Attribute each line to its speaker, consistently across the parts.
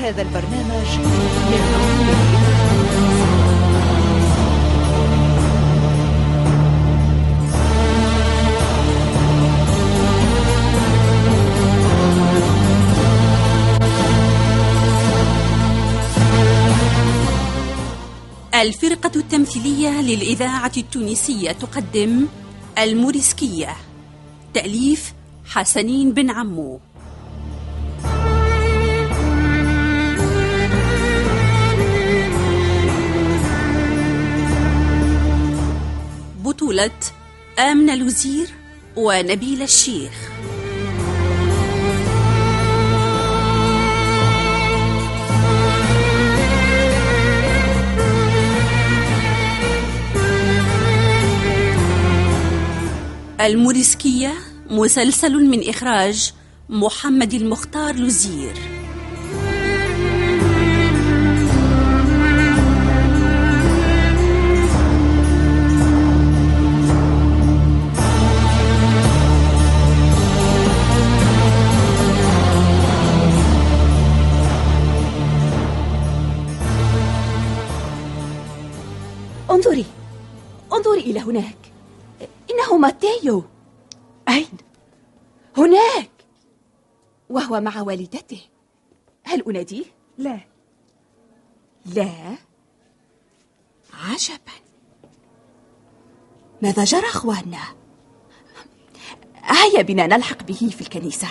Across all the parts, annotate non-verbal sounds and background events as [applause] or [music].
Speaker 1: هذا البرنامج.
Speaker 2: الفرقة التمثيلية للإذاعة التونسية تقدم الموريسكية. تأليف حسنين بن عمو. بطولة آمنة الوزير ونبيل الشيخ. الموريسكية مسلسل من إخراج محمد المختار لوزير
Speaker 3: ماتيو أين؟ هناك. وهو مع والدته. هل أناديه؟
Speaker 1: لا.
Speaker 3: لا. عجبا. ماذا جرى أخواننا؟ هيا بنا نلحق به في الكنيسة.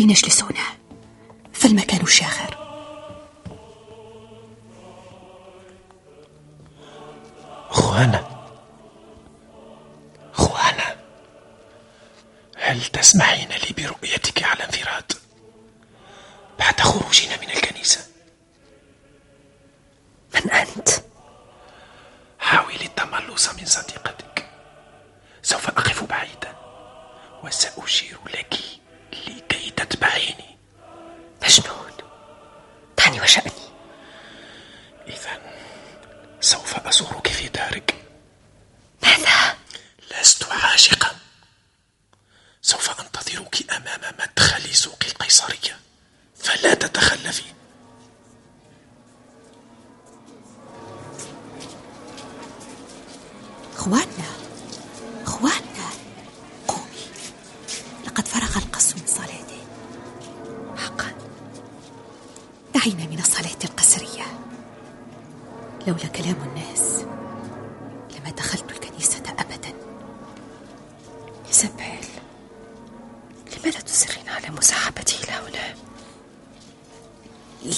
Speaker 3: لنجلس هنا فالمكان شاغر
Speaker 4: خوانا خوانا هل تسمحين لي برؤيتك على انفراد؟ بعد خروجنا من الكنيسة.
Speaker 5: من أنت؟
Speaker 4: حاولي التملص من صديقتك. سوف أقف بعيدا وسأشير لك. تتبعيني
Speaker 5: مجنون دعني وشأني.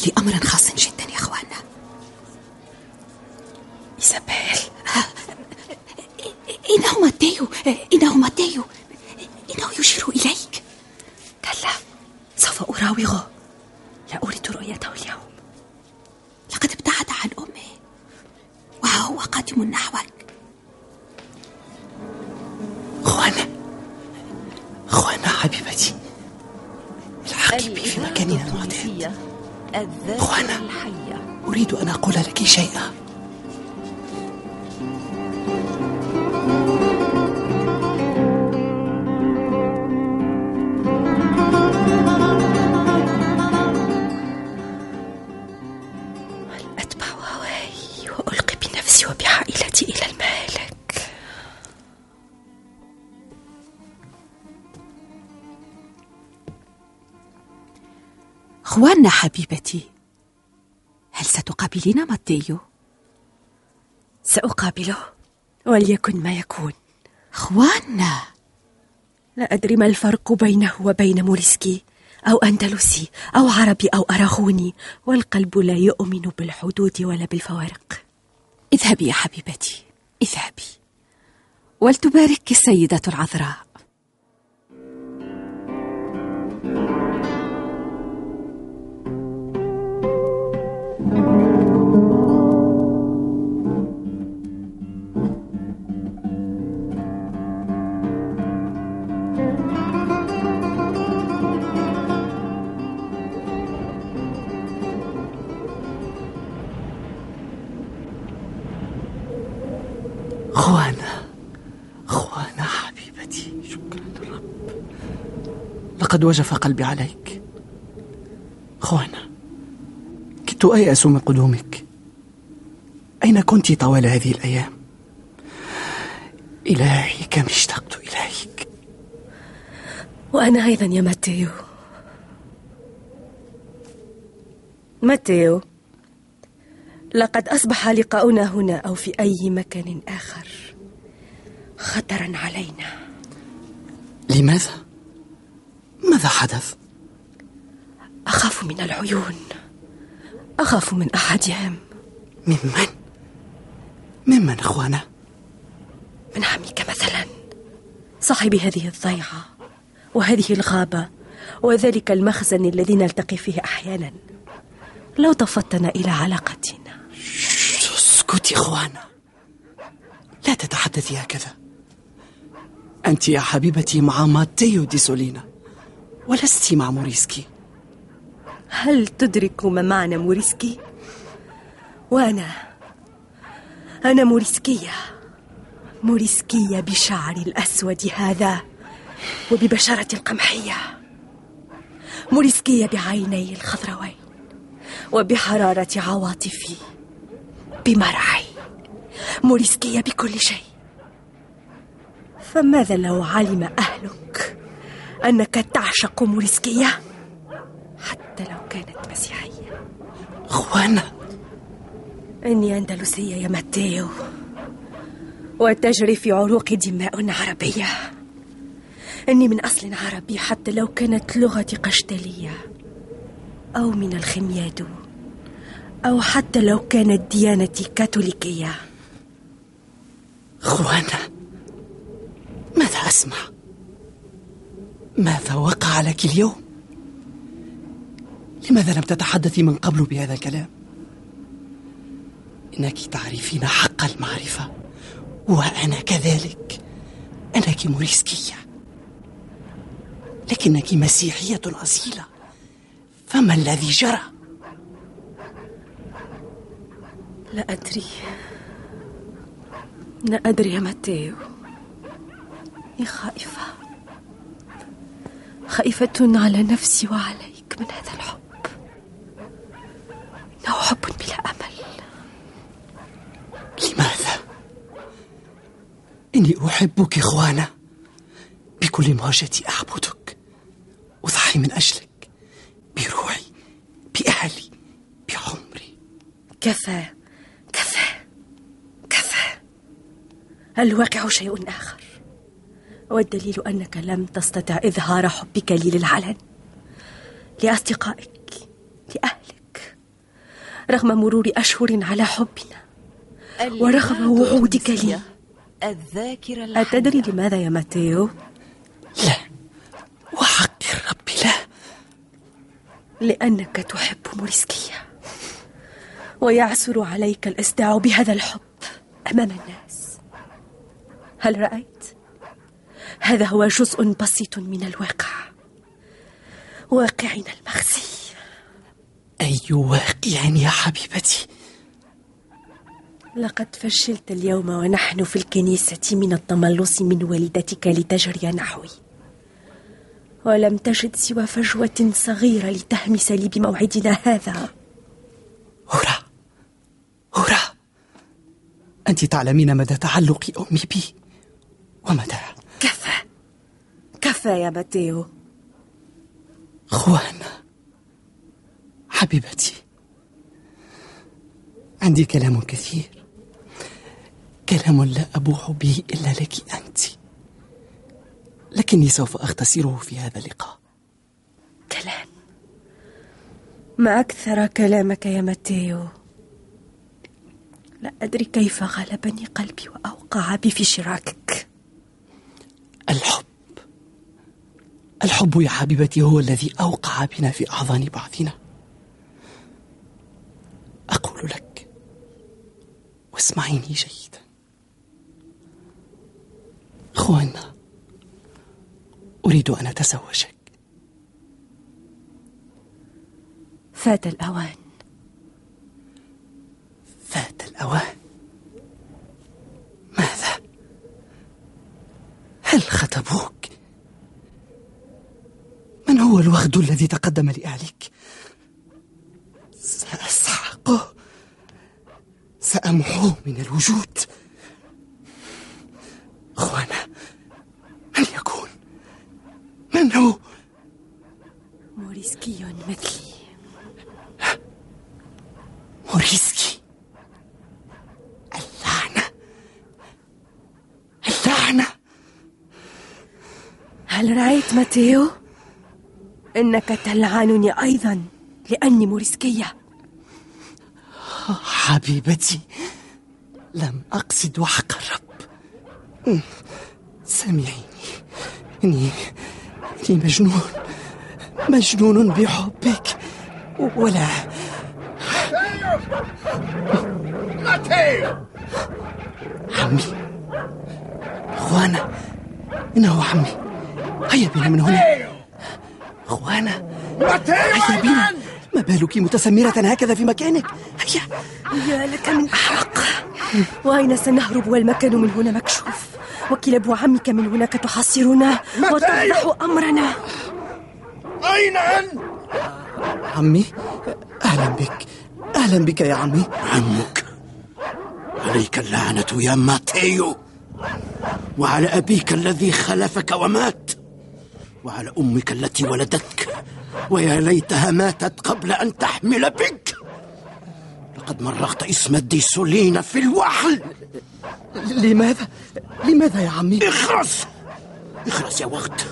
Speaker 3: لأمر خاص جدا يا إخواننا.
Speaker 5: إيزابيل.
Speaker 3: إنه ماتيو إنه ماتيو إنه يشير إليك.
Speaker 5: كلا سوف أراوغه لا أريد رؤيته اليوم.
Speaker 3: لقد ابتعد عن أمه وها هو قادم نحوك
Speaker 4: أخوانا.
Speaker 1: الحية
Speaker 4: أريد أن أقول لك شيئا
Speaker 5: هل أتبع هواي وألقي بنفسي وبعائلتي إلى
Speaker 3: خوانا حبيبتي هل ستقابلين ماتيو؟
Speaker 5: سأقابله وليكن ما يكون.
Speaker 3: خوانا
Speaker 5: لا أدري ما الفرق بينه وبين موريسكي أو أندلسي أو عربي أو أراغوني والقلب لا يؤمن بالحدود ولا بالفوارق.
Speaker 3: اذهبي يا حبيبتي اذهبي. ولتبارك السيدة العذراء.
Speaker 4: خوانا خوانا حبيبتي. شكرا للرب لقد وجف قلبي عليك. خوانا كدت أيأس من قدومك؟ أين كنت طوال هذه الأيام؟ إلهي كم اشتقت إليك.
Speaker 5: وأنا أيضا يا ماتيو. ماتيو. لقد أصبح لقاؤنا هنا أو في أي مكان آخر خطرا علينا
Speaker 4: لماذا؟ ماذا حدث؟
Speaker 5: أخاف من العيون أخاف من أحدهم
Speaker 4: ممن؟ ممن أخوانا؟
Speaker 5: من عمك مثلا صاحب هذه الضيعة وهذه الغابة وذلك المخزن الذي نلتقي فيه أحيانا لو تفطن إلى علاقتنا
Speaker 4: اسكتي خوانا لا تتحدثي هكذا. أنت يا حبيبتي مع ماتيو دي سولينا ولست مع موريسكي.
Speaker 5: هل تدرك ما معنى موريسكي؟ وأنا أنا موريسكية. موريسكية بشعري الأسود هذا وببشرة القمحية موريسكية بعيني الخضروين وبحرارة عواطفي. بمرعي موريسكية بكل شيء. فماذا لو علم أهلك أنك تعشق موريسكية؟ حتى لو كانت مسيحية.
Speaker 4: خوانا
Speaker 5: إني أندلسية يا ماتيو وتجري في عروقي دماء عربية. إني من أصل عربي حتى لو كانت لغتي قشتلية أو من الخميادو. أو حتى لو كانت ديانتي كاثوليكية
Speaker 4: خوانا ماذا أسمع؟ ماذا وقع لك اليوم؟ لماذا لم تتحدثي من قبل بهذا الكلام؟ إنك تعرفين حق المعرفة وأنا كذلك أنك موريسكية لكنك مسيحية أصيلة فما الذي جرى؟
Speaker 5: لا أدري. لا أدري يا ماتيو. إني خائفة. خائفة على نفسي وعليك من هذا الحب. إنه حب بلا أمل.
Speaker 4: لماذا؟ إني أحبك إخوانا. بكل موجتي أعبدك. أضحي من أجلك. بروحي بأهلي بعمري.
Speaker 5: كفى كفى كفى الواقع شيء آخر. والدليل أنك لم تستطع إظهار حبك لي للعلن. لأصدقائك لأهلك. رغم مرور أشهر على حبنا. ورغم وعودك لي.
Speaker 1: الذاكرة
Speaker 5: أتدري. لماذا يا ماتيو؟
Speaker 4: لا. وحق الرب لا.
Speaker 5: لأنك تحب موريسكية ويعسر عليك الإصداع بهذا الحب أمام الناس. هل رأيت؟ هذا هو جزء بسيط من الواقع. واقعنا المخزي
Speaker 4: أي واقع يا حبيبتي؟
Speaker 5: لقد فشلت اليوم ونحن في الكنيسة من التملص من والدتك لتجري نحوي. ولم تجد سوى فجوة صغيرة لتهمس لي بموعدنا هذا.
Speaker 4: هورا! هورا! أنت تعلمين مدى تعلق أمي بي. ومدى
Speaker 5: كفى. كفى يا ماتيو
Speaker 4: خوانا حبيبتي. عندي كلام كثير. كلام لا أبوح به إلا لك أنت. لكني سوف أختصره في هذا اللقاء.
Speaker 5: كلام. ما أكثر كلامك يا ماتيو لا أدري كيف غلبني قلبي وأوقع بي في شراكك.
Speaker 4: الحب. الحب يا حبيبتي هو الذي أوقع بنا في أحضان بعضنا. أقول لك واسمعيني جيدا. أخوانا أريد أن أتزوجك.
Speaker 5: فات الأوان.
Speaker 4: فات الأوان. ماذا؟ هل خطبوك؟ من هو الوغد الذي تقدم لأهلك؟ سأسحقه سأمحوه من الوجود أخوانا من يكون؟ من هو؟
Speaker 5: موريسكي مثلي
Speaker 4: موريسكي اللعنة اللعنة
Speaker 5: هل رأيت ماتيو؟ إنك تلعنني أيضا لأني موريسكية.
Speaker 4: حبيبتي لم أقصد وحق الرب. سامعيني إني إني مجنون مجنون بحبك ولا. عمي أخوانا إنه عمي. هيا بنا من هنا. أخوانا. هيا بنا. ما بالك متسمرة هكذا في مكانك؟ هيا.
Speaker 5: يا لك من أحرق [laughs] وأين سنهرب والمكان من هنا مكشوف؟ وكلاب عمك من هناك تحاصرنا وتفضح أمرنا.
Speaker 6: أين أنت؟
Speaker 4: عمي أهلا بك. أهلا بك يا عمي.
Speaker 6: عمك. عليك اللعنة يا ماتيو. وعلى أبيك الذي خلفك ومات. وعلى أمك التي ولدتك. ويا ليتها ماتت قبل أن تحمل بك. لقد مرغت اسم الديسولين في الوحل.
Speaker 4: لماذا؟ لماذا يا عمي؟
Speaker 6: اخرس. اخرس يا وقت.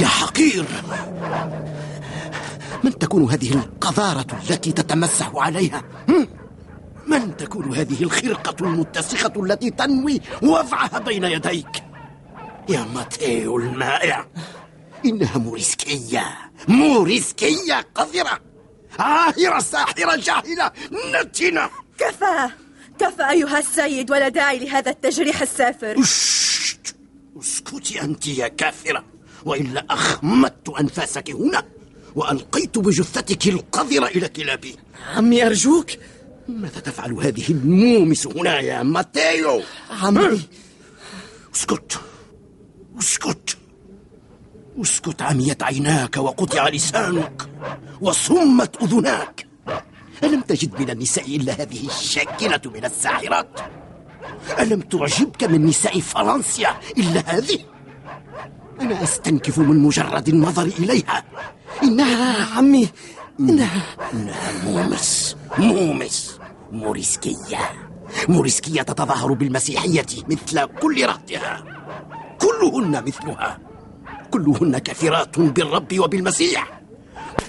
Speaker 6: يا حقير. من تكون هذه القذارة التي تتمسح عليها؟ من تكون هذه الخرقة المتسخة التي تنوي وضعها بين يديك؟ يا ماتيو المائع. إنها موريسكية موريسكية قذرة. عاهرة ساحرة جاهلة نتنة.
Speaker 5: كفى كفى أيها السيد ولا داعي لهذا التجريح السافر.
Speaker 6: اسكتي أنت يا كافرة وإلا أخمدت أنفاسك هنا وألقيت بجثتك القذرة إلى كلابي.
Speaker 4: عمي أرجوك.
Speaker 6: ماذا تفعل هذه المومس هنا يا ماتيو؟
Speaker 4: عمي.
Speaker 6: اسكت. اسكت. اسكت عميت عيناك وقطع لسانك وصمت أذناك. ألم تجد من النساء إلا هذه الشاكلة من الساحرات؟ ألم تعجبك من نساء فرنسا إلا هذه؟ أنا أستنكف من مجرد النظر إليها. إنها
Speaker 4: عمي. إنها
Speaker 6: إنها مومس. مومس. موريسكية. موريسكية تتظاهر بالمسيحية مثل كل رهطها كلهن مثلها. كلهن كافرات بالرب وبالمسيح.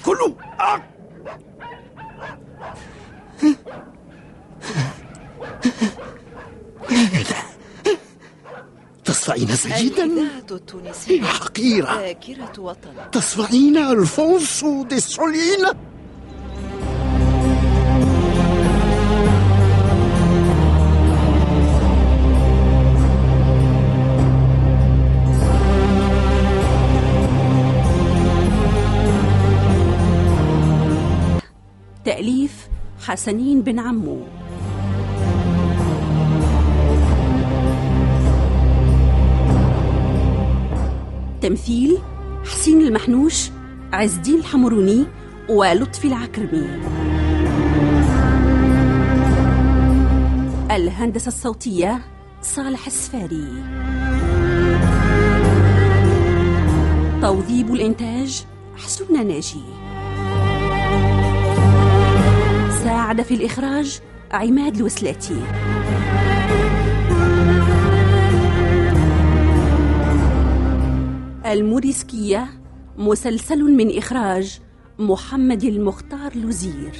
Speaker 6: كل آه. هذا تصفعين سيدا حقيرة
Speaker 1: ذاكرة وطن.
Speaker 6: تصفعين ألفونسو دي سولين
Speaker 2: تأليف حسنين بن عمو. تمثيل حسين المحنوش عز الدين الحمروني ولطفي العكرمي. الهندسة الصوتية صالح السفاري. توظيب الإنتاج حسون ناجي. ساعد في الإخراج عماد الوسلاتي. الموريسكية مسلسل من إخراج محمد المختار لوزير.